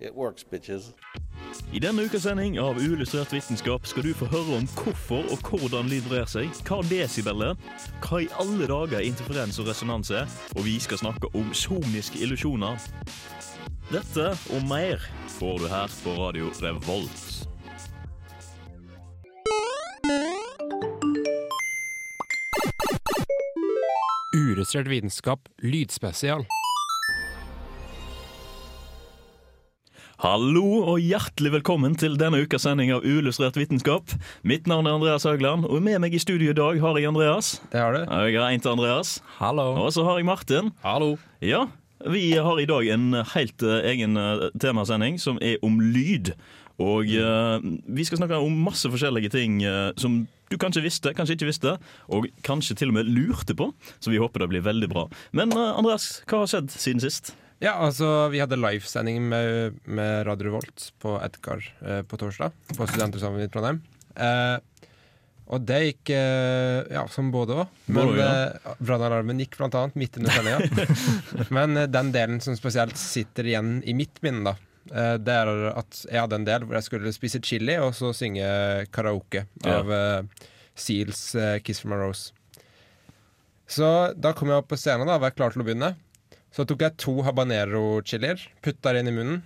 it works, bitches. I denne ukas sending av Uillustrert vitenskap skal du få høre om hvorfor og hvordan lyd brer seg, hva desibel er, hva i alle dager interferens og resonans er, og vi skal snakke om soniske illusjoner. Dette og mer får du her på Radio Revolt. Uillustrert vitenskap, lydspesial. Hallo og hjertelig velkommen til denne ukas sending av Uillustrert vitenskap. Mitt navn er Andreas Haugland, og med meg i studio i dag har jeg Andreas. Det har du. Jeg har en til Andreas. Hallo. Og så har jeg Martin. Hallo. Ja, vi har i dag en helt eh, egen eh, temasending som er om lyd. Og uh, vi skal snakke om masse forskjellige ting som du kanskje visste, kanskje ikke visste, og kanskje til og med lurte på. Så vi håper det blir veldig bra. Men Andreas, hva har skjedd siden sist? Ja, altså, vi hadde livesending med, med Radio Revolt på Edgar eh, på torsdag. På Studentersamfunnet i Trondheim. Eh, og det gikk eh, ja, som både òg. Men eh, brannalarmen gikk blant annet midt under sendinga. Men eh, den delen som spesielt sitter igjen i mitt minne, da. eh, det er at jeg hadde en del hvor jeg skulle spise chili og så synge karaoke Ja. av eh, Seals 'Kiss from a Rose'. Så da kom jeg opp på scenen da, var jeg klar til å begynne. Så tok jeg to habanero-chilier, putta det inn i munnen,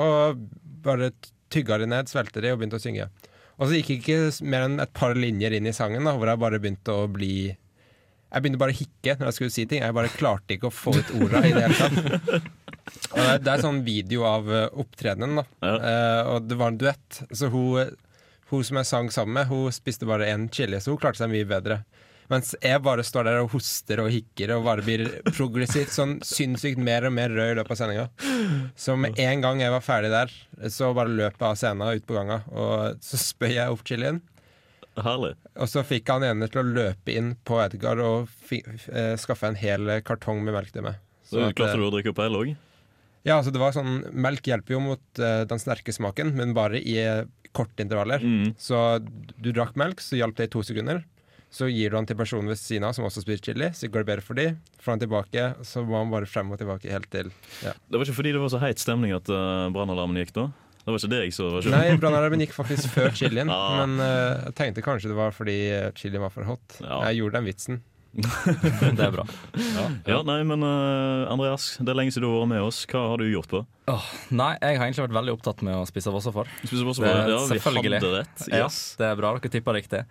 og bare tygga de ned, svelgte de og begynte å synge. Og så gikk jeg ikke mer enn et par linjer inn i sangen, da, hvor jeg bare begynte å bli Jeg begynte bare å hikke når jeg skulle si ting. Jeg bare klarte ikke å få ut orda i det hele tatt. Og det, det er sånn video av eh, opptredenen, da. Ja. Uh, og det var en duett. Så hun, hun som jeg sang sammen med, hun spiste bare én chili, så hun klarte seg mye bedre. Mens jeg bare står der og hoster og hikker og bare blir progressivt sånn sinnssykt mer og mer rød i løpet av sendinga. Så med en gang jeg var ferdig der, så bare løp jeg av scenen ut på ganga. Og så spøy jeg opp chilien. Herlig. Og så fikk han ene til å løpe inn på Edgar og eh, skaffe en hel kartong med melk til meg. Så klarte eh, du å drikke opp hele òg? Ja, altså det var sånn Melk hjelper jo mot eh, den sterke smaken, men bare i eh, korte intervaller. Mm. Så du drakk melk, så hjalp det i to sekunder. Så gir du den til personen ved siden av som også spiser chili, så går det bedre for de. Får han tilbake, så må han bare frem og tilbake helt til ja. Det var ikke fordi det var så heit stemning at uh, brannalarmen gikk da? Det var ikke det jeg så var. Nei, brannalarmen gikk faktisk før chilien, Ah. men uh, jeg tenkte kanskje det var fordi eh, chilien var for hot. Ja. Jeg gjorde den vitsen. Det er bra. Ja, nei, men uh, Andreas, det er lenge siden du har vært med oss. Hva har du gjort på? Oh, nei, jeg har egentlig vært veldig opptatt med å spise vossefar. Ja, vi selvfølgelig. hadde rett. Ja, det er bra dere tippa riktig.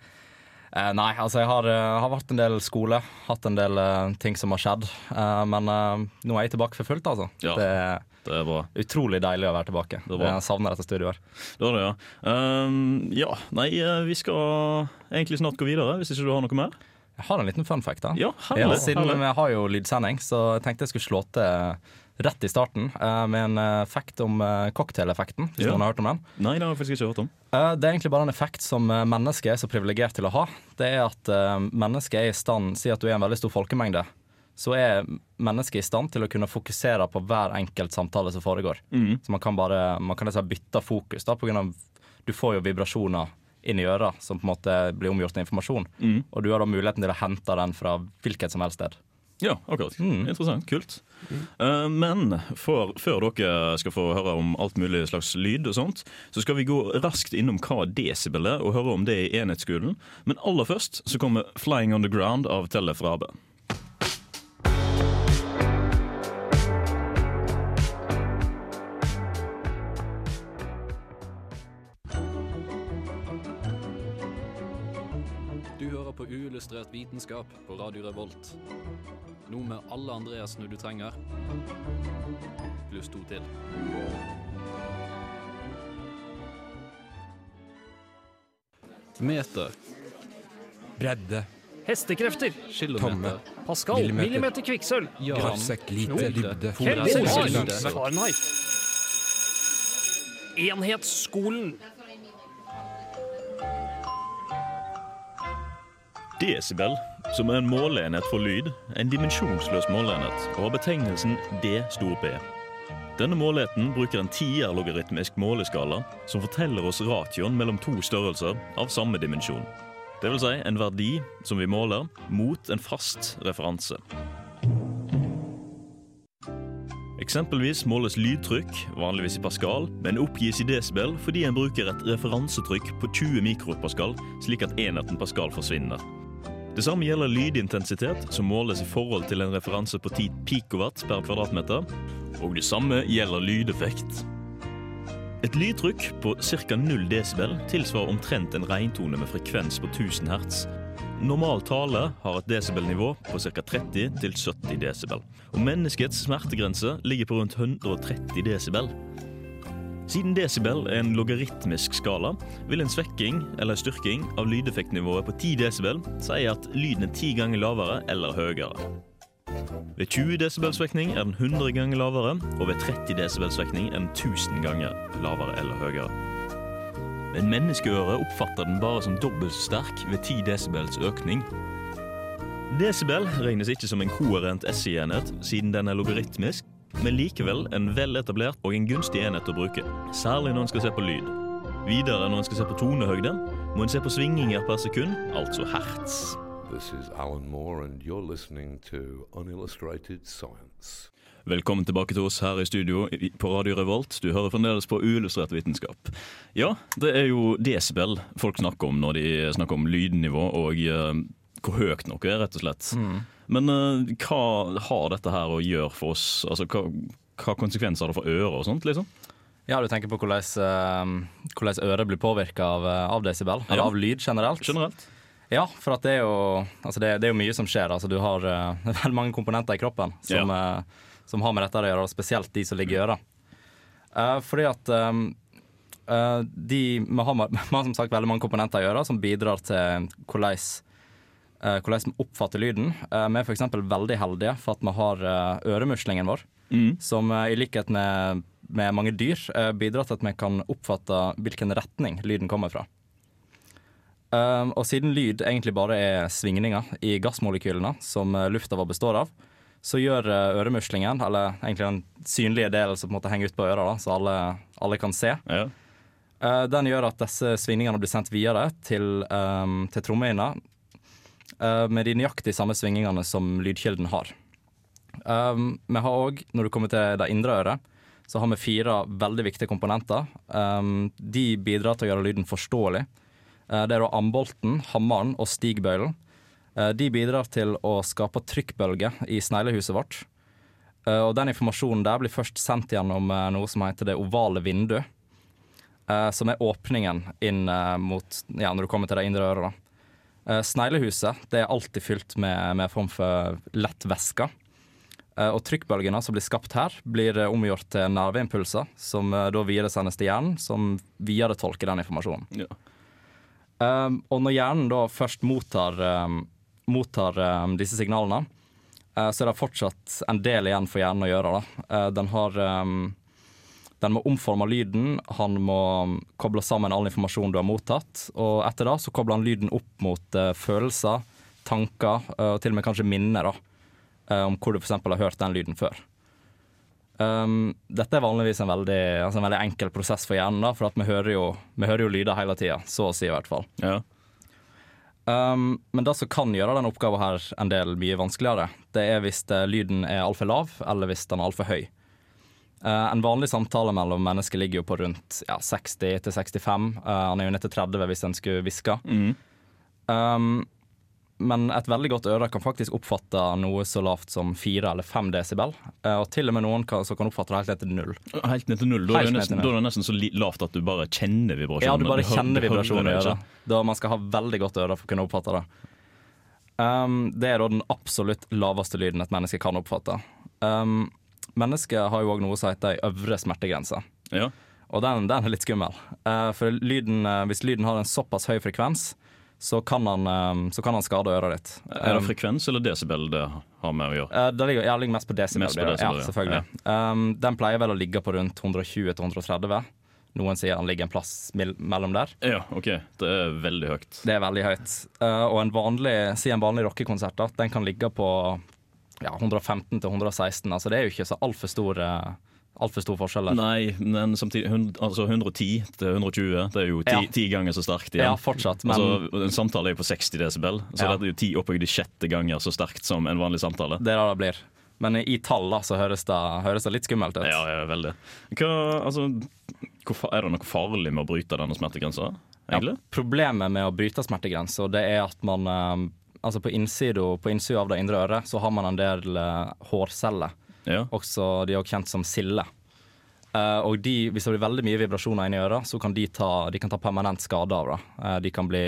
Eh, nei, altså jeg har, eh, har vært en del skole, hatt en del eh, ting som har skjedd. Eh, men eh, nå er jeg tilbake for fullt, altså. Ja. Det er Det er bra. utrolig deilig å være tilbake. Det er. Jeg savner dette studioet. her. Det var det, ja. Um, ja, nei, eh, vi skal egentlig snart gå videre, hvis ikke du har noe mer? Jeg har en liten fun fact. da Ja, Ja, herlig. siden herlig. vi har jo lydsending, så jeg tenkte jeg skulle slå til rett i starten eh, med en effekt fact om eh, cocktaileffekten, hvis Ja. noen har hørt om den. Nei, det har jeg faktisk ikke hørt om. Eh, Det er egentlig bare en effekt som eh, mennesket er så privilegert til å ha. Det er at eh, mennesket er i stand Si at du er en veldig stor folkemengde. Så er mennesket i stand til å kunne fokusere på hver enkelt samtale som foregår. Mm. Så man kan bare man kan liksom bytte fokus. da på grunn av Du får jo vibrasjoner inn i øra som på en måte blir omgjort til informasjon. Mm. Og du har da muligheten til å hente den fra hvilket som helst sted. Ja, akkurat. Mm. Interessant. Kult. Mm. men for, før dere skal få høre om alt mulig slags lyd og sånt, så skal vi gå raskt innom hva desibel er, og høre om det i enhetsskolen. Men aller først så kommer 'Flying On The Ground' av Tellef Rabe. Uillustrert vitenskap på Radio Revolt. Nå med alle Andreasene du trenger, pluss to til. Meter, Bredde, Hestekrefter. kilometer, Tomme. Pascal. Millimeter. Millimeter kvikksølv. Ja. Parsek, lite, dybde. Fahrenheit. Enhetsskolen. Desibel, som er en måleenhet for lyd, er en dimensjonsløs måleenhet og har betegnelsen D stor P. Denne måleenheten bruker en tierlogaritmisk måleskala som forteller oss ratioen mellom to størrelser av samme dimensjon. Det vil si en verdi som vi måler, mot en fast referanse. Eksempelvis måles lydtrykk, vanligvis i pascal, men oppgis i desibel fordi en bruker et referansetrykk på 20 mikropascal, slik at enheten pascal forsvinner. Det samme gjelder lydintensitet, som måles i forhold til en referanse på 10 pikowatt per kvadratmeter, og det samme gjelder lydeffekt. Et lydtrykk på ca. 0 desibel tilsvarer omtrent en regntone med frekvens på 1000 hertz. Normal tale har et desibelnivå på ca. 30 til 70 desibel. Og menneskets smertegrense ligger på rundt 130 desibel. Siden desibel er en logaritmisk skala, vil en svekking eller styrking av lydeffektnivået på 10 desibel si at lyden er 10 ganger lavere eller høyere. Ved 20 desibel svekning er den 100 ganger lavere, og ved 30 desibel svekning er den 1000 ganger lavere eller høyere. Men menneskeøret oppfatter den bare som dobbelt sterk ved 10 desibels økning. Desibel regnes ikke som en koherent SI-enhet, siden den er logaritmisk, men likevel en vel etablert og en gunstig enhet å bruke, særlig når en skal se på lyd. Videre når en skal se på tonehøyde, må en se på svinginger per sekund, altså hertz. This is Alan Moore, and you're listening to Unillustrated Science. Velkommen tilbake til oss her i studio på Radio Revolt. Du hører fremdeles på uillustrert vitenskap. Ja, det er jo desibel folk snakker om når de snakker om lydnivå og eh, hvor høyt noe er, rett og slett. Men uh, hva har dette her å gjøre for oss? Altså, hva, hva konsekvenser har det for øret og sånt, liksom? Ja, du tenker på hvordan, uh, hvordan øret blir påvirka av, eh, av desibel, eller Ja. av lyd generelt? Generelt? Ja, for at det er jo, altså det, det er jo mye som skjer. Altså du har uh, veldig mange komponenter i kroppen som, eh, som har med dette å gjøre, og spesielt de som ligger i øret. Uh, fordi at um, de, vi, har, vi har som sagt veldig mange komponenter i øret som bidrar til hvordan, hvordan vi oppfatter lyden. Eh, vi er f.eks. veldig heldige for at vi har eh, øremuslingen vår, Mm. som eh, i likhet med, med mange dyr eh, bidrar til at vi kan oppfatte hvilken retning lyden kommer fra. Og siden lyd egentlig bare er svingninger i gassmolekylene som eh, lufta vår består av, så gjør eh, øremuslingen, eller egentlig den synlige delen som på en måte henger ut på øra, da, så alle, alle kan se, Ja. eh, den gjør at disse svingningene blir sendt videre til, um, til trommehinna eh, med de nøyaktig samme svingingene som lydkilden har. Um, vi har òg, når du kommer til det indre øret, så har vi fire veldig viktige komponenter. Um, de bidrar til å gjøre lyden forståelig. Uh, Det er da ambolten, hammeren og stigbøylen. Uh, De bidrar til å skape trykkbølger i sneglehuset vårt. Uh, Og den informasjonen der blir først sendt gjennom eh, noe som heter det ovale vinduet. eh, Som er åpningen inn eh, mot Ja, når du kommer til det indre øret, da. Eh, Sneglehuset det er alltid fylt med, med form for lett væske. Eh, Og trykkbølgene som blir skapt her, blir eh, omgjort til nerveimpulser, som da videresendes til hjernen, som videretolker den informasjonen. Ja. Um, og når hjernen da først mottar, um, mottar um, disse signalene, uh, så er det fortsatt en del igjen for hjernen å gjøre. Da. Uh, den, har, den må omforme lyden, han må koble sammen all informasjon du har mottatt, og etter det så kobler han lyden opp mot uh, følelser, tanker, uh, og til og med kanskje minner da, uh, om hvor du f.eks. har hørt den lyden før. Um, dette er vanligvis en veldig, altså en veldig enkel prosess for hjernen, da, for vi hører jo, vi hører jo lyder hele tida, så å si i hvert fall. Ja. Um, men det som kan gjøre denne oppgaven her en del mye vanskeligere, det er hvis eh, lyden er altfor lav, eller hvis den er altfor høy. Eh, en vanlig samtale mellom mennesker ligger jo på rundt ja, 60 til 65. Uh, han er jo ned til 30 hvis en skulle hviske. Mm. Um, men et veldig godt øre kan faktisk oppfatte noe så lavt som 4 eller 5 desibel. Eh, og til og med noen kan, kan oppfatte det helt ned til null. Helt ned til null. Da er, det nesten, da er det nesten så lavt at du bare kjenner vibrasjonen. Ja, du bare kjenner vibrasjonen i øret. Da man skal ha veldig godt øre for å kunne oppfatte det. Um, det er da den absolutt laveste lyden et menneske kan oppfatte. Um, mennesket har jo òg noe som heter ei øvre smertegrense. Ja. Og den, den er litt skummel. Uh, for lyden, uh, hvis lyden har en såpass høy frekvens, så kan han, um, så kan han skade øret ditt. Er det frekvens eller desibel det har med å gjøre? Eh, det ligger, ja, det ligger mest på desibel. Mest på blir desibel, ja. ja, selvfølgelig. Um, den pleier vel å ligge på rundt 120-130. Noen sier den ligger en plass mellom der. Ja, OK. Det er veldig høyt. Det er veldig høyt. Eh, og en vanlig, si en vanlig rockekonsert, den kan ligge på ja, 115 til 116. Altså det er jo ikke så altfor stor, uh, alt for stor forskjell der. Nei, men samtidig altså 110 til 120, det er jo ti, Ja. ganger så sterkt igjen. Ja, fortsatt. Men Altså, en samtale er jo på 60 desibel, så Ja. det er jo ti opphøyde sjette ganger så sterkt som en vanlig samtale. det er det det blir. Men i tall da, så høres det, høres det litt skummelt ut. Ja, ja, veldig. Hva, altså, er det noe farlig med å bryte denne smertegrensa, Ja, Problemet med å bryte smertegrensa, det er at man eh, Altså på innsida på av det indre øret så har man en del eh, hårceller. Ja. Også, de er også kjent som sille. Uh, og de, hvis det blir veldig mye vibrasjoner inni øret, så kan de ta, de kan ta permanent skade av det. Uh, de kan bli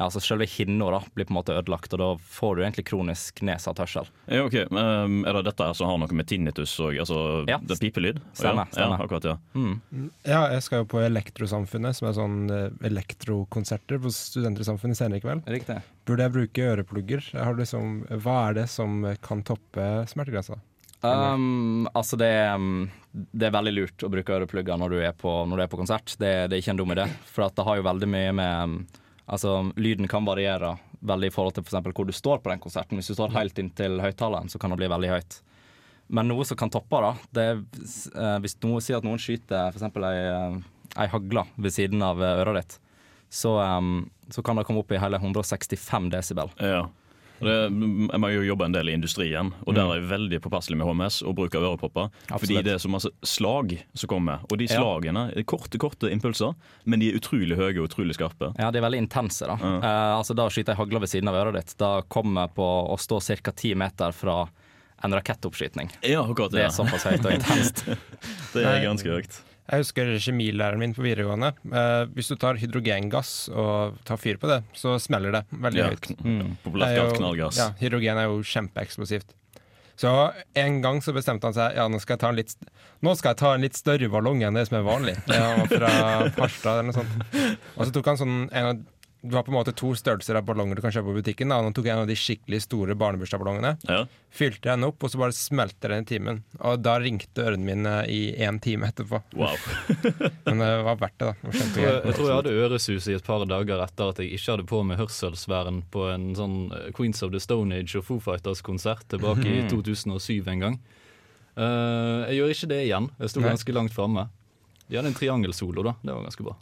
ja, altså Selve hinna blir på en måte ødelagt, og da får du egentlig kronisk nedsatt hørsel. Ja, ok. Um, er det dette her som har noe med tinnitus og altså, Ja. det er pipelyd? Stemmer, Ja, stemmer. ja, akkurat, ja. Ja, jeg skal jo på Elektrosamfunnet, som er sånn eh, elektrokonserter på Studentersamfunnet senere i kveld. Riktig. Burde jeg bruke øreplugger? Har liksom, hva er det som kan toppe smertegrensa? Um, altså det er, um, det er veldig lurt å bruke øreplugger når du er på, når du er på konsert. Det, det er ikke en dum idé. For at det har jo veldig mye med Altså Lyden kan variere veldig i forhold til for hvor du står på den konserten. Hvis du står helt inntil høyttaleren, så kan det bli veldig høyt. Men noe som kan toppe da, det er eh, hvis noe sier at noen skyter f.eks. ei, eh, ei hagle ved siden av eh, øret ditt, så, um, så kan det komme opp i hele 165 desibel. Ja. Det, jeg må jo jobbe en del i industrien, og der er jeg veldig påpasselig med HMS og bruk av ørepropper. Fordi det er så masse slag som kommer, og de Ja. slagene er korte, korte impulser, men de er utrolig høye og utrolig skarpe. Ja, de er veldig intense. da. Eh, altså Da skyter jeg hagla ved siden av øret ditt, da kommer jeg på å stå ca. ti meter fra en rakettoppskyting. Ja, akkurat Det det. er såpass høyt og intenst. Det er ganske høyt. Jeg husker kjemilæreren min på videregående. Eh, hvis du tar hydrogengass og tar fyr på det, så smeller det veldig Ja, høyt. Mm. Populært Det kalt knallgass. Ja, hydrogen er jo kjempeeksplosivt. Så en gang så bestemte han seg Ja, nå skal jeg ta en litt, nå skal jeg ta en litt større ballong enn det som er vanlig. Var fra Harstad eller noe sånt. Og så tok han sånn en av, Du har på en måte to størrelser av ballonger du kan kjøpe på butikken. Da. Nå tok jeg en av de skikkelig store barnebursdagsballongene. Ja. Fylte den opp, og så bare smelte den i timen. Og da ringte ørene mine i én time etterpå. Wow. Men det var verdt det, da. Det Jeg tror jeg, tror jeg hadde øresus i et par dager etter at jeg ikke hadde på meg hørselsvern på en sånn eh, Queens of the Stone Age og Foo Fighters-konsert tilbake i 2007 en gang. Uh, jeg gjør ikke det igjen. Jeg sto ganske langt framme. De hadde en triangelsolo, da. Det var ganske bra.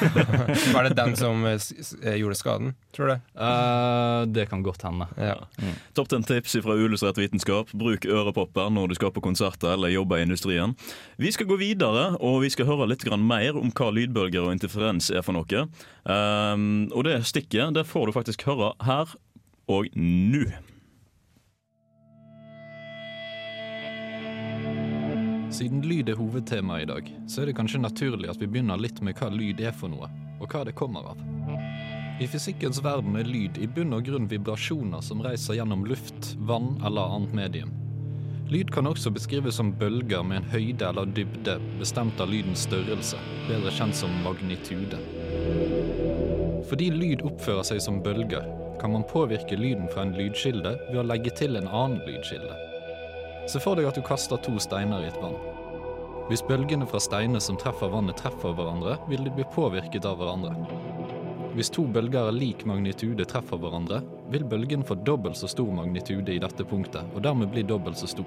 Var det den som eh, s- s- eh, gjorde skaden, tror du? Uh, det kan godt hende. Ja. Topp 10 tips fra Uillustrert vitenskap. Bruk ørepopper når du skal på konserter eller jobbe i industrien. Vi skal gå videre, og vi skal høre litt grann mer om hva lydbølger og interferens er for noe. Um, og det stikket det får du faktisk høre her og nå. Siden lyd er hovedtema i dag, så er det kanskje naturlig at vi begynner litt med hva lyd er for noe, og hva det kommer av. I fysikkens verden er lyd i bunn og grunn vibrasjoner som reiser gjennom luft, vann eller annet medium. Lyd kan også beskrives som bølger med en høyde eller dybde bestemt av lydens størrelse, bedre kjent som magnitude. Fordi lyd oppfører seg som bølger, kan man påvirke lyden fra en lydkilde ved å legge til en annen lydkilde. Se for deg at du kaster to steiner i et vann. Hvis bølgene fra steinene som treffer vannet treffer hverandre, vil de bli påvirket av hverandre. Hvis to bølger av lik magnitude treffer hverandre, vil bølgen få dobbelt så stor magnitude i dette punktet, og dermed bli dobbelt så stor.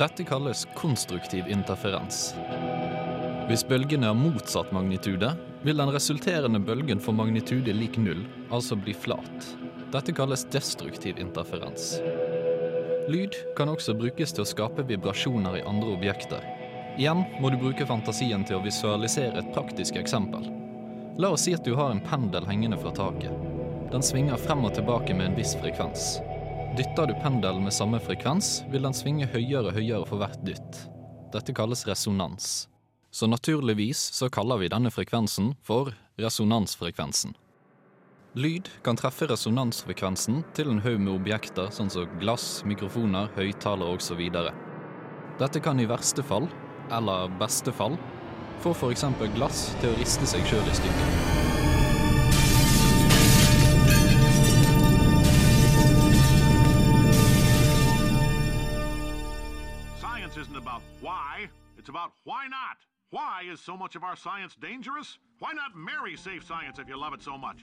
Dette kalles konstruktiv interferens. Hvis bølgene har motsatt magnitude, vil den resulterende bølgen få magnitude lik null, altså bli flat. Dette kalles destruktiv interferens. Lyd kan også brukes til å skape vibrasjoner i andre objekter. Igjen må du bruke fantasien til å visualisere et praktisk eksempel. La oss si at du har en pendel hengende fra taket. Den svinger frem og tilbake med en viss frekvens. Dytter du pendelen med samme frekvens, vil den svinge høyere og høyere for hvert dytt. Dette kalles resonans. Så naturligvis så kaller vi denne frekvensen for resonansfrekvensen. Lyd kan treffe resonansfrekvensen til en haug med objekter sånn som glass, mikrofoner, høyttalere osv. Dette kan i verste fall, eller beste fall, få f.eks. glass til å riste seg sjøl i stykker. Science isn't about why, it's about why not. Why is so much of our science dangerous? Why not marry safe science if you love it so much?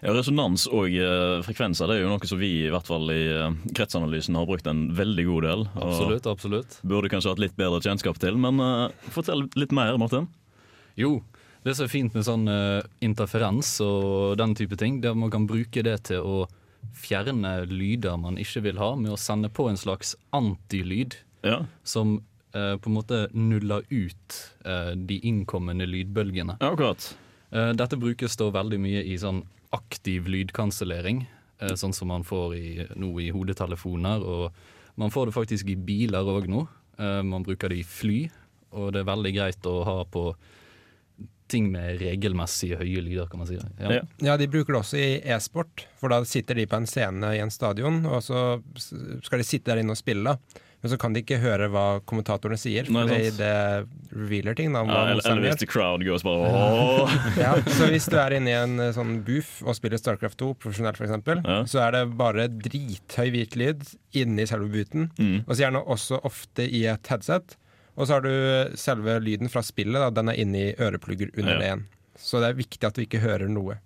Ja, Resonans og eh, frekvenser det er jo noe som vi i hvert fall i eh, kretsanalysen har brukt en veldig god del. og Absolutt, absolutt. Burde kanskje hatt litt bedre kjennskap til, men eh, fortell litt mer, Martin. Jo, det som er fint med sånn eh, interferens og den type ting, det er at man kan bruke det til å fjerne lyder man ikke vil ha, med å sende på en slags antilyd Ja, som eh, på en måte nuller ut eh, de innkommende lydbølgene. ja akkurat. Eh, dette brukes da veldig mye i sånn aktiv lydkansellering, eh, sånn som man får i, nå i hodetelefoner. Og man får det faktisk i biler òg nå. Eh, man bruker det i fly, og det er veldig greit å ha på ting med regelmessig høye lyder, kan man si. Ja. Ja. Ja, de bruker det også i e-sport, for da sitter de på en scene i en stadion, og så skal de sitte der inne og spille. Men så kan de ikke høre hva kommentatorene sier, Nei, for sant. det revealer ting. Da, Ja, eller, eller hvis the crowd goes bare åh. Ja, så hvis du er inne i en eh, sånn booth og spiller Starcraft 2 profesjonelt f.eks., eksempel Ja. så er det bare drithøy hvit lyd inni selve booten. Mm. Og så gjerne også ofte i et headset. Og så har du selve lyden fra spillet, da, den er inni øreplugger under Ja. det igjen. Så det er viktig at du ikke hører noe.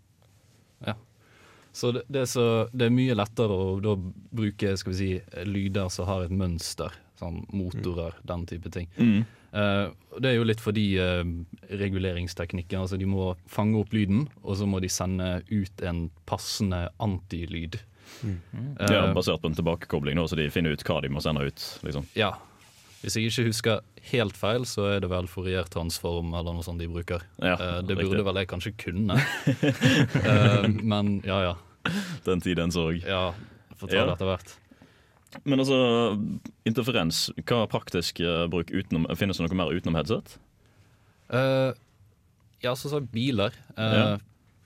Så det, det, er så det er mye lettere å da bruke skal vi si, lyder som har et mønster. Sånn motorer, den type ting. Mm. Uh, det er jo litt fordi uh, reguleringsteknikken altså De må fange opp lyden, og så må de sende ut en passende antilyd. Mm. Uh, Ja, basert på en tilbakekobling, nå, så de finner ut hva de må sende ut. Liksom. ja. Hvis jeg ikke husker helt feil, så er det vel Fourier-transform eller noe sånt de bruker. Ja, uh, det riktig. burde vel jeg kanskje kunne. uh, men ja ja. Den tid, den sorg. ja Får ta Ja. det etter hvert. Men altså, interferens, hva praktisk eh, bruk utenom Finnes det noe mer utenom headset? Uh, ja, så sa biler. Uh, Ja.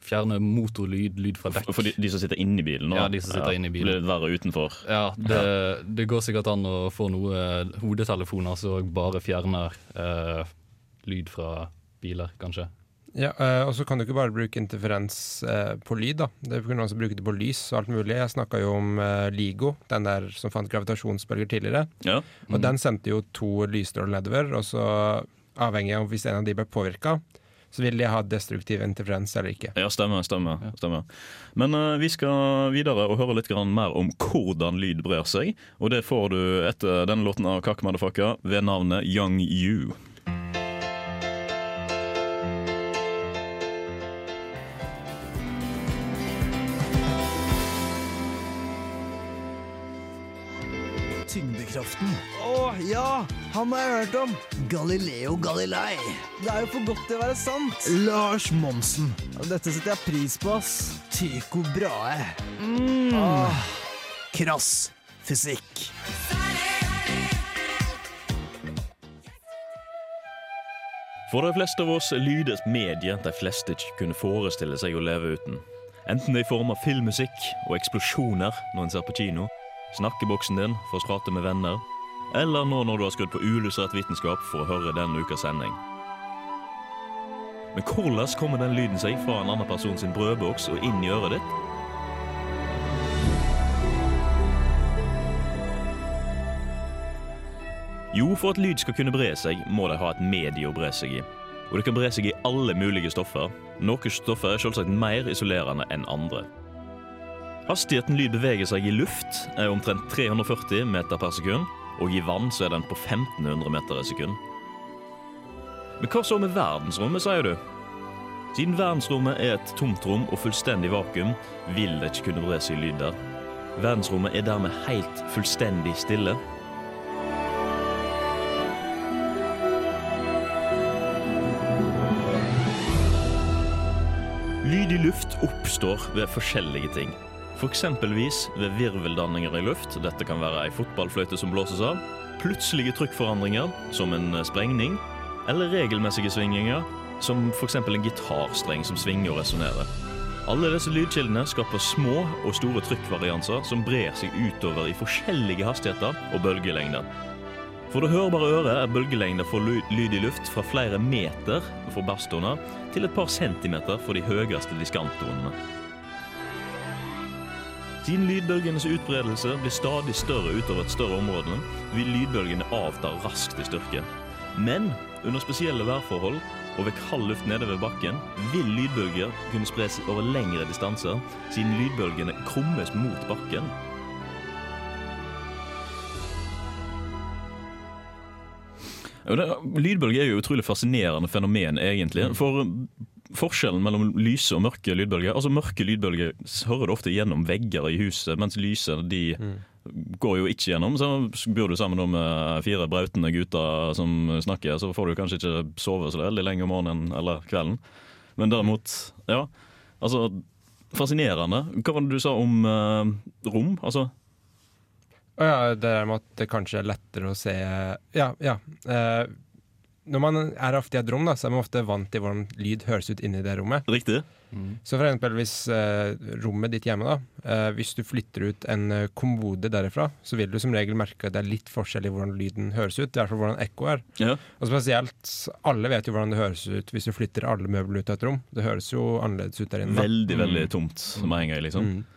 Fjerne motorlyd, lyd fra dekk. For de, de som sitter inne i bilen? nå, Ja, de som sitter inne i bilen. Blir litt verre utenfor. Ja, det, det går sikkert an å få noe hodetelefoner som bare fjerner eh, lyd fra biler, kanskje. Ja, eh, Og så kan du ikke bare bruke interferens eh, på lyd. da Det kan også bruke det på lys og alt mulig. Jeg snakka jo om eh, LIGO, den der som fant gravitasjonsbølger tidligere. Ja. Og den sendte jo to lysstråler nedover, og så avhengig av hvis en av de ble påvirka, så vil de ha destruktiv interferens eller ikke. Ja, stemmer. stemmer, stemmer. Men uh, vi skal videre og høre litt grann mer om hvordan lyd brer seg. Og det får du etter denne låten av Kak Madafaka ved navnet Young You. Tyngdekraften. Ja! Han har jeg hørt om. Galileo Galilei. Det er jo for godt til å være sant. Lars Monsen. Dette setter jeg pris på, ass. Tycho Brahe. Mm. Ah. Krass fysikk. For de fleste av oss lyder et medie de fleste ikke kunne forestille seg å leve uten. Enten det er i form av filmmusikk og eksplosjoner når en ser på kino, snakkeboksen din for å prate med venner, eller nå når du har skrudd på uillustrert vitenskap for å høre denne ukas sending. Men hvordan kommer den lyden seg fra en annen person sin brødboks og inn i øret ditt? Jo, for at lyd skal kunne bre seg, må de ha et medie å bre seg i. Og det kan bre seg i alle mulige stoffer. Noen stoffer er selvsagt mer isolerende enn andre. Hastigheten lyd beveger seg i luft, er omtrent 340 meter per sekund, og i vann så er den på 1500 meter i sekund. Men hva så med verdensrommet, sier du? Siden verdensrommet er et tomt rom og fullstendig vakuum, vil det ikke kunne bre seg lyd der. Verdensrommet er dermed helt fullstendig stille. Lyd i luft oppstår ved forskjellige ting. Eksempelvis ved virveldanninger i luft, dette kan være ei fotballfløyte som blåses av, plutselige trykkforandringer, som en sprengning, eller regelmessige svinginger, som f.eks. en gitarstreng som svinger og resonnerer. Alle disse lydkildene skaper små og store trykkvarianser som brer seg utover i forskjellige hastigheter og bølgelengder. For det hørbare øret er bølgelengder for lyd i luft fra flere meter for basstoner til et par centimeter for de høyeste diskanttonene. Siden lydbølgenes utbredelse blir stadig større utover et større område, vil lydbølgene avta raskt i styrke. Men under spesielle værforhold og ved kald luft nede ved bakken vil lydbølger kunne spres over lengre distanser, siden lydbølgene krummes mot bakken. Lydbølger er jo et utrolig fascinerende fenomen, egentlig. For forskjellen mellom lyse og mørke lydbølger Altså Mørke lydbølger hører du ofte gjennom vegger i huset, mens lyse de går jo ikke gjennom. Så bor du sammen med fire brautende gutter som snakker, så får du kanskje ikke sove så veldig lenge om morgenen eller kvelden. Men derimot, ja. Altså, fascinerende. Hva var det du sa om uh, rom? Altså Å ja, det der med at det kanskje er lettere å se Ja, ja. Eh, når man er ofte i et rom, da, så er man ofte vant til hvordan lyd høres ut inni det rommet. Riktig. Så for eksempel hvis eh, rommet ditt hjemme, da, eh, hvis du flytter ut en eh, kommode derifra, så vil du som regel merke at det er litt forskjell i hvordan lyden høres ut. I hvert fall hvordan ekko er. Ja. Og spesielt, alle vet jo hvordan det høres ut hvis du flytter alle møbler ut av et rom. Det høres jo annerledes ut der inne. da. Veldig, veldig tomt med en gang, liksom. Og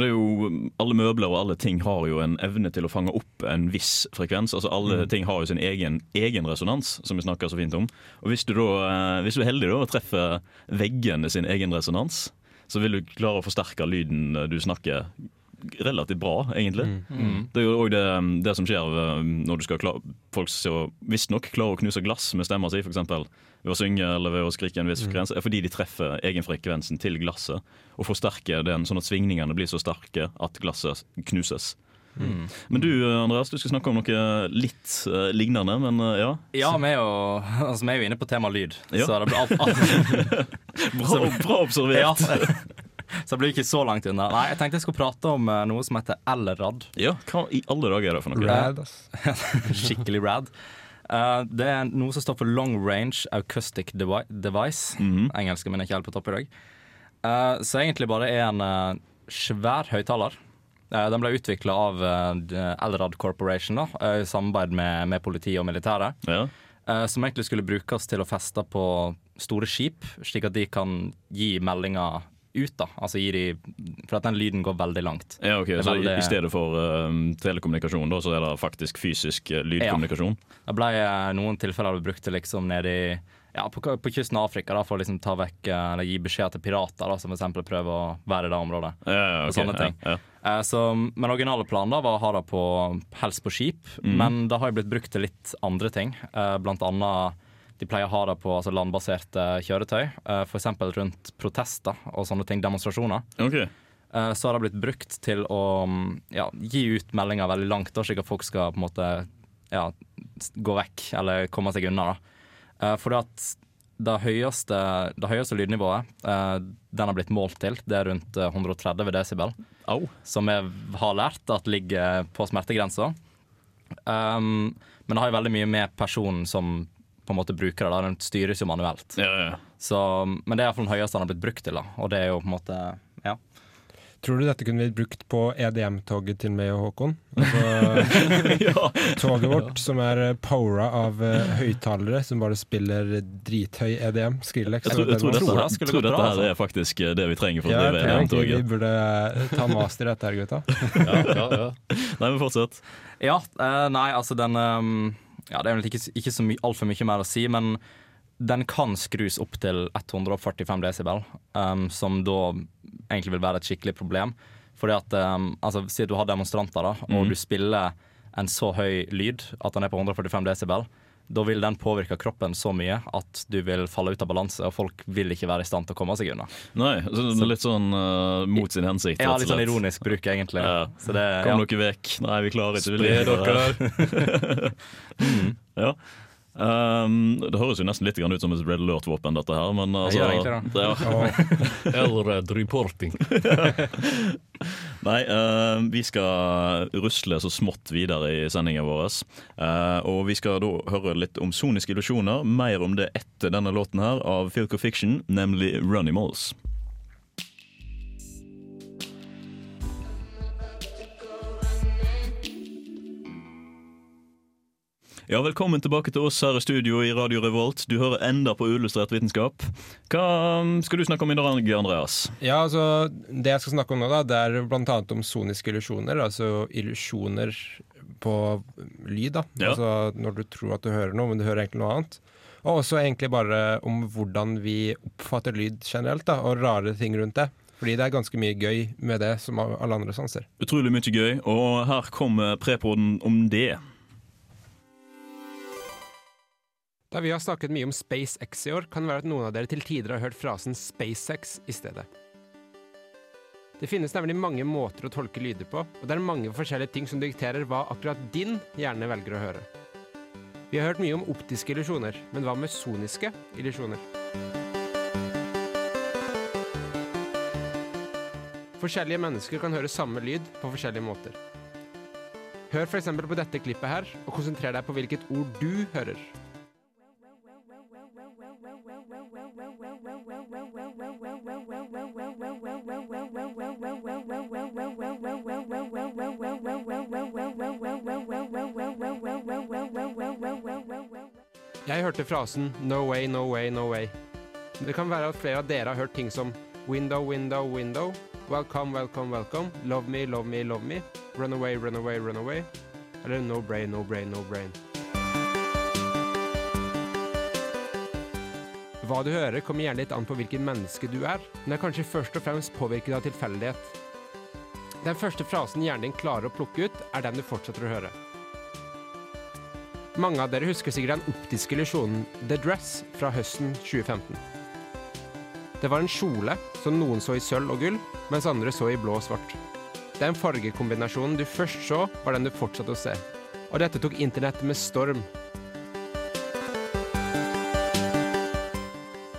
det er jo, alle møbler og alle ting har jo en evne til å fange opp en viss frekvens. Altså Alle ting har jo sin egen, egen resonans, som vi snakker så fint om. Og hvis du, da, eh, hvis du er heldig da og treffer veggene sin egen resonans, så vil du klare å forsterke lyden du snakker relativt bra, egentlig. Mm. Det er jo òg det, det som skjer eh, når du skal klare Folk som visstnok klarer å knuse glass med stemma si, f.eks. ved å synge eller ved å skrike en viss frekvens, er fordi de treffer egenfrekvensen til glasset og forsterker den sånn at svingningene blir så sterke at glasset knuses. Mm. Men du Andreas, du skal snakke om noe litt uh, lignende, men uh, ja. Ja, vi er jo, altså, vi er jo inne på tema lyd. Ja. Så det blir alt, alt. Bra, bra observert. Ja. Så jeg blir ikke så langt unna. Nei, Jeg tenkte jeg skulle prate om eh, noe som heter LRAD. Ja, hva i alle dager er det for noe? Rad, ass. Skikkelig rad. Uh, det er noe som står for Long Range Acoustic Devi Device. Mhm. Engelsken min er ikke helt på topp i dag. Uh, så egentlig bare er en uh, svær høyttaler. Den ble utvikla av eh, LRAD Corporation da, i samarbeid med, med politiet og militæret. Ja. eh, som egentlig skulle brukes til å feste på store skip, slik at de kan gi meldinger ut. da Altså gi de For at den lyden går veldig langt. Ja, ok, Så veldig- i stedet for uh, telekommunikasjon, da, så er det faktisk fysisk eh, lydkommunikasjon? Det ble eh, noen tilfeller brukt til liksom nedi ja, på, på kysten av Afrika da, for å liksom ta vekk eller gi beskjed til pirater da, som f.eks. prøver å være i det området. Ja, ja, og sånne ting. ja, ja. Eh, så, men originale planen da var å ha det på, helst på skip, mm. men det har jo blitt brukt til litt andre ting. Eh, blant annet de pleier å ha det på altså, landbaserte kjøretøy, Uh, f.eks. rundt protester og sånne ting, demonstrasjoner. Okay. Uh, så har det blitt brukt til å mm, ja, gi ut meldinger veldig langt, da, slik at folk skal på en måte ja, gå vekk eller komme seg unna. da. Eh, fordi at det høyeste, det høyeste lydnivået uh, den har blitt målt til, det er rundt eh, 130 desibel. Oh. Som jeg har lært at ligger på smertegrensa. Um, men det har jo veldig mye med personen som på en måte bruker det. da, Den styres jo manuelt. Ja, ja. Så, men det er iallfall den høyeste den har blitt brukt til. da, Og det er jo på en måte ja. Tror du dette kunne blitt brukt på EDM-toget til meg og Håkon? Altså, Toget vårt som er eh, powera av uh, høyttalere som bare spiller drithøy EDM. Skrillex. Jeg tror, jeg tror, dette, den- jeg tror dette her er faktisk eh, det vi trenger for å Ja, jeg drive EDM-toget. vi burde eh, ta master i dette her, gutta. Nei, men fortsett. Ja, uh, nei, altså den um, Ja, det er vel ikke, ikke så my altfor mye mer å si, men den kan skrus opp til 145 desibel, um, som da egentlig vil være et skikkelig problem. Fordi at um, altså, Si at du har demonstranter, da, og mm. du spiller en så høy lyd at den er på 145 desibel. Da vil den påvirke kroppen så mye at du vil falle ut av balanse, og folk vil ikke være i stand til å komme seg unna. Nei, så, er litt sånn uh, mot sin hensikt. Ja, litt sånn ironisk bruk, egentlig. Ja. Så det, Kom ja. dere vekk. Nei, vi klarer ikke. Spre dere. mm. Ja. Um, det høres jo nesten litt grann ut som et Red Alert-våpen, dette her, men altså ja, det, det. Elred reporting. Nei, uh, vi skal rusle så smått videre i sendingen vår. Uh, og vi skal da høre litt om soniske illusjoner. Mer om det etter denne låten her av Filco Fiction, nemlig Runnymals. Ja, Velkommen tilbake til oss her i studio i Radio Revolt. Du hører enda på Uillustrert vitenskap. Hva um, skal du snakke om i dag, Andreas? Ja, altså, Det jeg skal snakke om nå, da, det er bl.a. om soniske illusjoner. Altså illusjoner på lyd. da Ja. Altså Når du tror at du hører noe, men du hører egentlig noe annet. Og også egentlig bare om hvordan vi oppfatter lyd generelt, da og rare ting rundt det. Fordi det er ganske mye gøy med det, som alle andre sanser. Utrolig mye gøy, og her kommer prepoden om det. Da vi har snakket mye om SpaceX i år, kan det være at noen av dere til tider har hørt frasen SpaceX i stedet. Det finnes nemlig mange måter å tolke lyder på, og det er mange forskjellige ting som dikterer hva akkurat din hjerne velger å høre. Vi har hørt mye om optiske illusjoner, men hva med soniske illusjoner? Forskjellige mennesker kan høre samme lyd på forskjellige måter. Hør f.eks. på dette klippet her, og konsentrer deg på hvilket ord du hører. Jeg hørte frasen 'no way, no way, no way'. Det kan være at flere av dere har hørt ting som 'window, window, window', 'welcome, welcome, welcome', 'love me, love me, love me', 'run away, run away, run away', eller 'no brain, no brain, no brain'. Hva du hører, kommer gjerne litt an på hvilket menneske du er, men er kanskje først og fremst påvirket av tilfeldighet. Den første frasen hjernen din klarer å plukke ut, er den du fortsetter å høre. Mange av dere husker sikkert den optiske illusjonen The Dress fra høsten 2015. Det var en kjole som noen så i sølv og gull, mens andre så i blå og svart. Den fargekombinasjonen du først så, var den du fortsatte å se. Og dette tok internett med storm.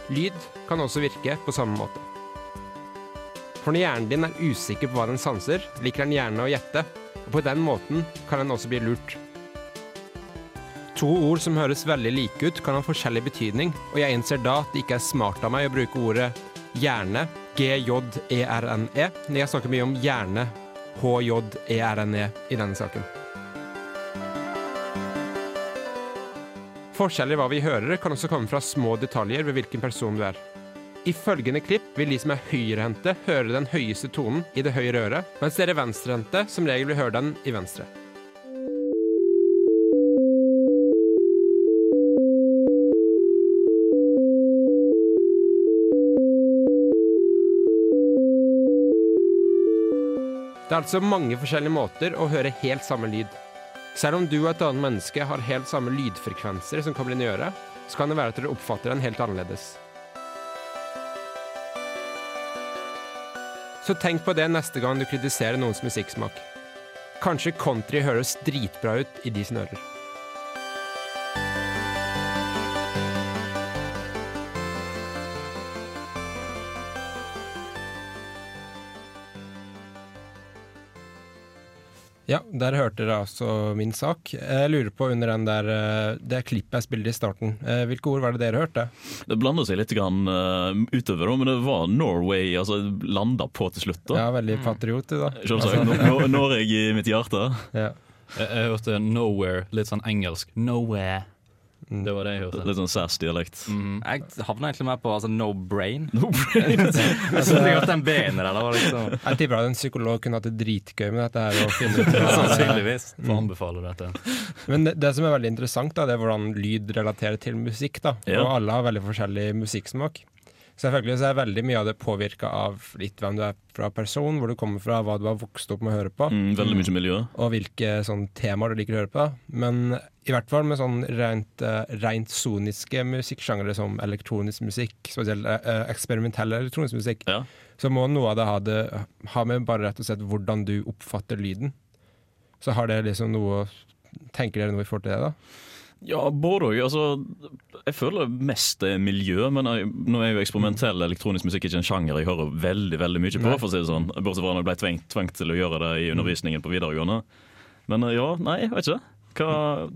Lyd kan også virke på samme måte. For når hjernen din er usikker på hva den sanser, liker den gjerne å gjette, og på den måten kan den også bli lurt. To ord som høres veldig like ut, kan ha forskjellig betydning, og jeg innser da at det ikke er smart av meg å bruke ordet hjerne, G-J-E-R-N-E, når jeg snakker mye om hjerne, H-J-E-R-N-E, i denne saken. Forskjeller i hva vi hører, kan også komme fra små detaljer ved hvilken person du er. I følgende klipp vil de som er høyrehendte, høre den høyeste tonen i det høyre øret, mens dere venstrehendte som regel vil høre den i venstre. Det er altså mange forskjellige måter å høre helt samme lyd. Selv om du og et annet menneske har helt samme lydfrekvenser som kommer inn i øret, så kan det være at dere oppfatter den helt annerledes. Så tenk på det neste gang du kritiserer noens musikksmak. Kanskje country høres dritbra ut i de sin ører. Ja, der hørte dere altså min sak. Jeg lurer på under den der, eh, det klippet jeg spilte i starten, eh, hvilke ord var det dere hørte? Det blander seg litt grann, uh, utover, men det var Norway altså landa på til slutt. da. Ja, veldig patriot, da. Selvsagt. Altså. Nor Norge i mitt hjerte. Ja. Jeg, jeg hørte 'nowhere', litt sånn engelsk. Nowhere. Mm. Det var det jeg hørte. Litt sånn sass-dialekt. Jeg havna egentlig mer på altså, no brain. No brain. jeg synes jeg den B-en der. Det liksom Jeg tipper at en psykolog kunne hatt det dritgøy med dette her. Og finne ut Sannsynligvis. Får anbefale dette. Men det, det som er veldig interessant, da, det er hvordan lyd relaterer til musikk. da Ja. Og alle har veldig forskjellig musikksmak. Selvfølgelig så er veldig mye av det påvirka av litt hvem du er fra person, hvor du kommer fra, hva du har vokst opp med å høre på, Mm, veldig mye miljø. og hvilke sånn temaer du liker å høre på. Men i hvert fall med sånn rent, uh, rent soniske musikksjangre som elektronisk musikk, spesielt uh, eksperimentell elektronisk musikk, Ja. så må noe av det ha, det ha med bare rett og slett hvordan du oppfatter lyden. Så har det liksom noe Tenker dere noe i forhold til det, da? Ja, både òg. Altså, jeg føler mest det er miljø, men jeg, nå er jo eksperimentell elektronisk musikk ikke en sjanger jeg hører veldig veldig mye på. Nei. for å si det sånn. Bortsett fra når jeg ble tvengt, tvengt til å gjøre det i undervisningen på videregående. Men ja, nei, jeg vet ikke. Hva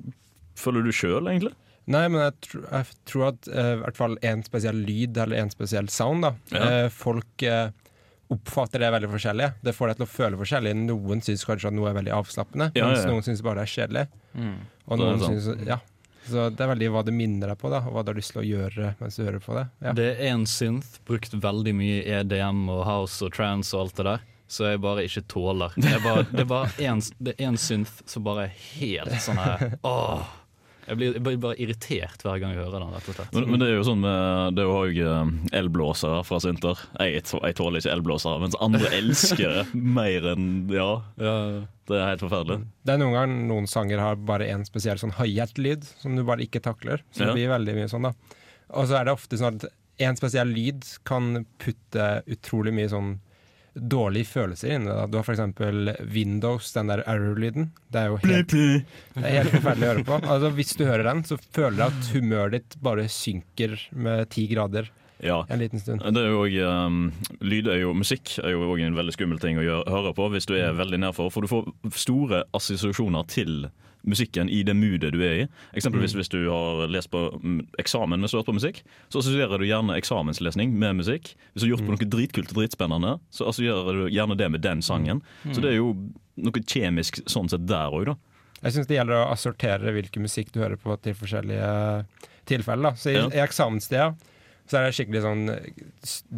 føler du sjøl, egentlig? Nei, men jeg, tr jeg tror at eh, i hvert fall en spesiell lyd eller en spesiell sound, da. Ja. Uh, folk uh, oppfatter det veldig forskjellig. Det får deg til å føle forskjellig. Noen syns kanskje at noe er veldig avslappende, Ja, mens ja, ja. noen syns bare det er kjedelig. Mm. Og Det er noen sant. synes, ja. Så det er veldig hva det minner deg på, da, og hva du har lyst til å gjøre mens du hører på det. Ja. Det er en synth, brukt veldig mye i EDM og house og trans og alt det der, så jeg bare ikke tåler. Det er bare, det er bare én, det er én synth som bare er helt sånn her Åh! Jeg blir, jeg blir bare irritert hver gang jeg hører den, rett og slett. Men, men det er jo sånn med Det er jo òg elblåsere fra Sinter. Jeg, jeg tåler ikke elblåsere, mens andre elsker det mer enn Ja. Det er helt forferdelig. Det er noen ganger noen sanger har bare en spesiell sånn hi-hat-lyd som du bare ikke takler. Så det Ja. blir veldig mye sånn, da. Og så er det ofte sånn at en spesiell lyd kan putte utrolig mye sånn dårlige følelser inni deg. Du har eksempel Windows, den der error-lyden. Det er jo helt, det er helt forferdelig å høre på. Altså, hvis du hører den, så føler du at humøret ditt bare synker med ti grader Ja. en liten stund. Det er jo også, um, lyd er jo, Musikk er jo også en veldig skummel ting å gjøre, høre på hvis du er veldig nedfor. For du får store assosiasjoner til musikken i det moodet du er i. Eksempelvis hvis du har lest på mm, eksamen mens du har hørt på musikk, så assosierer du gjerne eksamenslesning med musikk. Hvis du har gjort på noe dritkult og dritspennende, så assosierer du gjerne det med den sangen. Så det er jo noe kjemisk sånn sett der òg, da. Jeg syns det gjelder å assortere hvilken musikk du hører på til forskjellige tilfeller. Da. Så i, Ja. i eksamenstida så er det skikkelig sånn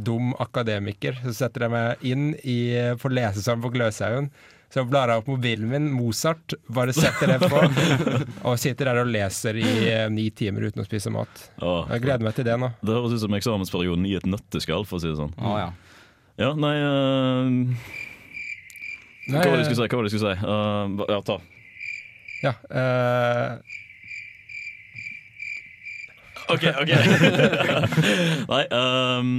dum akademiker. Så setter jeg meg inn i, på lesesalen på Gløshaugen. Så blar jeg opp mobilen min, Mozart, bare setter det på, og sitter der og leser i eh, ni timer uten å spise mat. Åh, Jeg gleder meg til det nå. Det høres ut som eksamensperioden i et nøtteskall, for å si det sånn. Åh, ja. Ja, nei uh... Nei, Hva var det du skulle si? Hva var det du skulle si? Uh, ja, ta. Ja, eh, OK, OK. nei, um,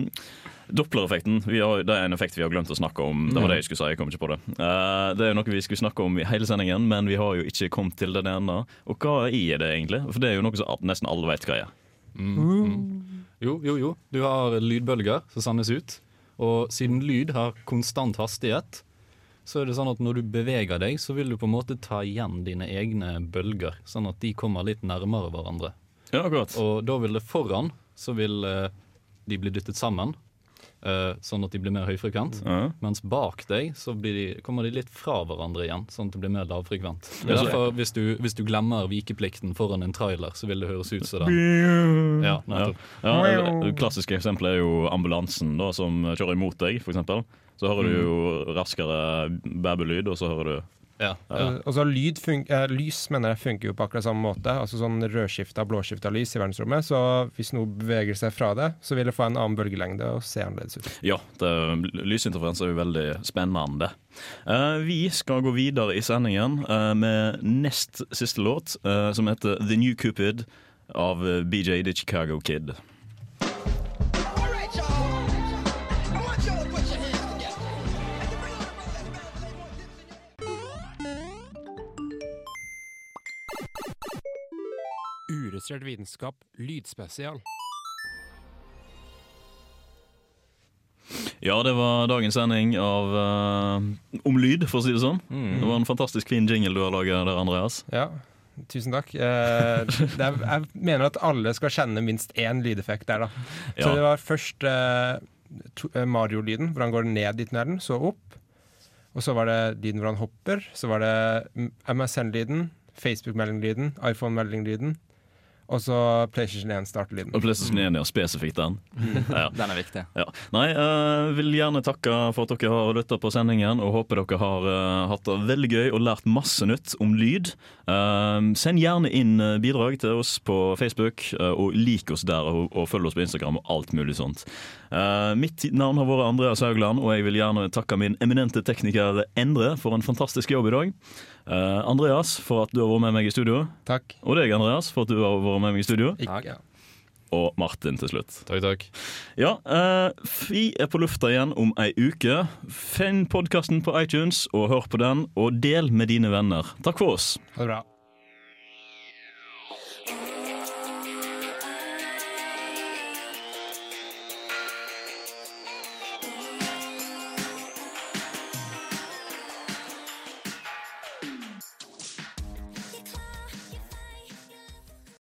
Dopplereffekten det er en effekt vi har glemt å snakke om. Det var det jeg skulle si. jeg kom ikke på Det Uh, Det er noe vi skulle snakke om i hele sendingen, men vi har jo ikke kommet til det ennå. Og hva er det egentlig? For det er jo noe som nesten alle vet hva er. Mm, mm. Jo, jo, jo. Du har lydbølger som sendes ut. Og siden lyd har konstant hastighet, så er det sånn at når du beveger deg, så vil du på en måte ta igjen dine egne bølger, sånn at de kommer litt nærmere hverandre. Ja, akkurat. Og da vil det foran, så vil eh, de bli dyttet sammen, eh, sånn at de blir mer høyfrekvent. Ja. Mens bak deg så blir de, kommer de litt fra hverandre igjen, sånn at det blir mer lavfrekvent. Det er Derfor, hvis du, hvis du glemmer vikeplikten foran en trailer, så vil det høres ut som den. Ja, Ja. nettopp. Ja, det klassiske eksempelet er jo ambulansen da, som kjører imot deg, f.eks. Så hører du jo raskere babylyd, og så hører du Ja, ja. Eh, lys mener jeg funker jo på akkurat samme måte. Altså sånn rødskifta, blåskifta lys i verdensrommet. Så hvis noe beveger seg fra det, så vil det få en annen bølgelengde og se annerledes ut. Ja, det, lysinterferens er jo veldig spennende. Uh, vi skal gå videre i sendingen uh, med nest siste låt, uh, som heter The New Cupid av BJ The Chicago Kid. Uregistrert vitenskap, lydspesial. Ja, det var dagens sending av eh, Om lyd, for å si det sånn. Det var en fantastisk fin jingle du har laga der, Andreas. Ja, tusen takk. Eh, det er, jeg mener at alle skal kjenne minst én lydeffekt der, da. Så Ja. det var først eh, eh, Mario-lyden, hvor han går ned dit med den, så opp. Og så var det lyden hvor han hopper. Så var det mm, MSN-lyden, Facebook-melding-lyden, iPhone-melding-lyden. Og så PlayStation 1-startelyden. Og PlayStation 1 er spesifikt den. Ja. Den er viktig. Ja. Nei, jeg vil gjerne takke for at dere har lytta på sendingen, og håper dere har uh, hatt det veldig gøy og lært masse nytt om lyd. Uh, send gjerne inn bidrag til oss på Facebook, og lik oss der, og, og følg oss på Instagram og alt mulig sånt. Eh, mitt navn har vært Andreas Haugland, og jeg vil gjerne takke min eminente tekniker Endre for en fantastisk jobb i dag. Eh, Andreas for at du har vært med meg i studio. Takk. Og deg, Andreas, for at du har vært med meg i studio. Takk, ja. Og Martin til slutt. Takk, takk. Ja, eh, vi er på lufta igjen om ei uke. Finn podkasten på iTunes og hør på den, og del med dine venner. Takk for oss. Ha det bra.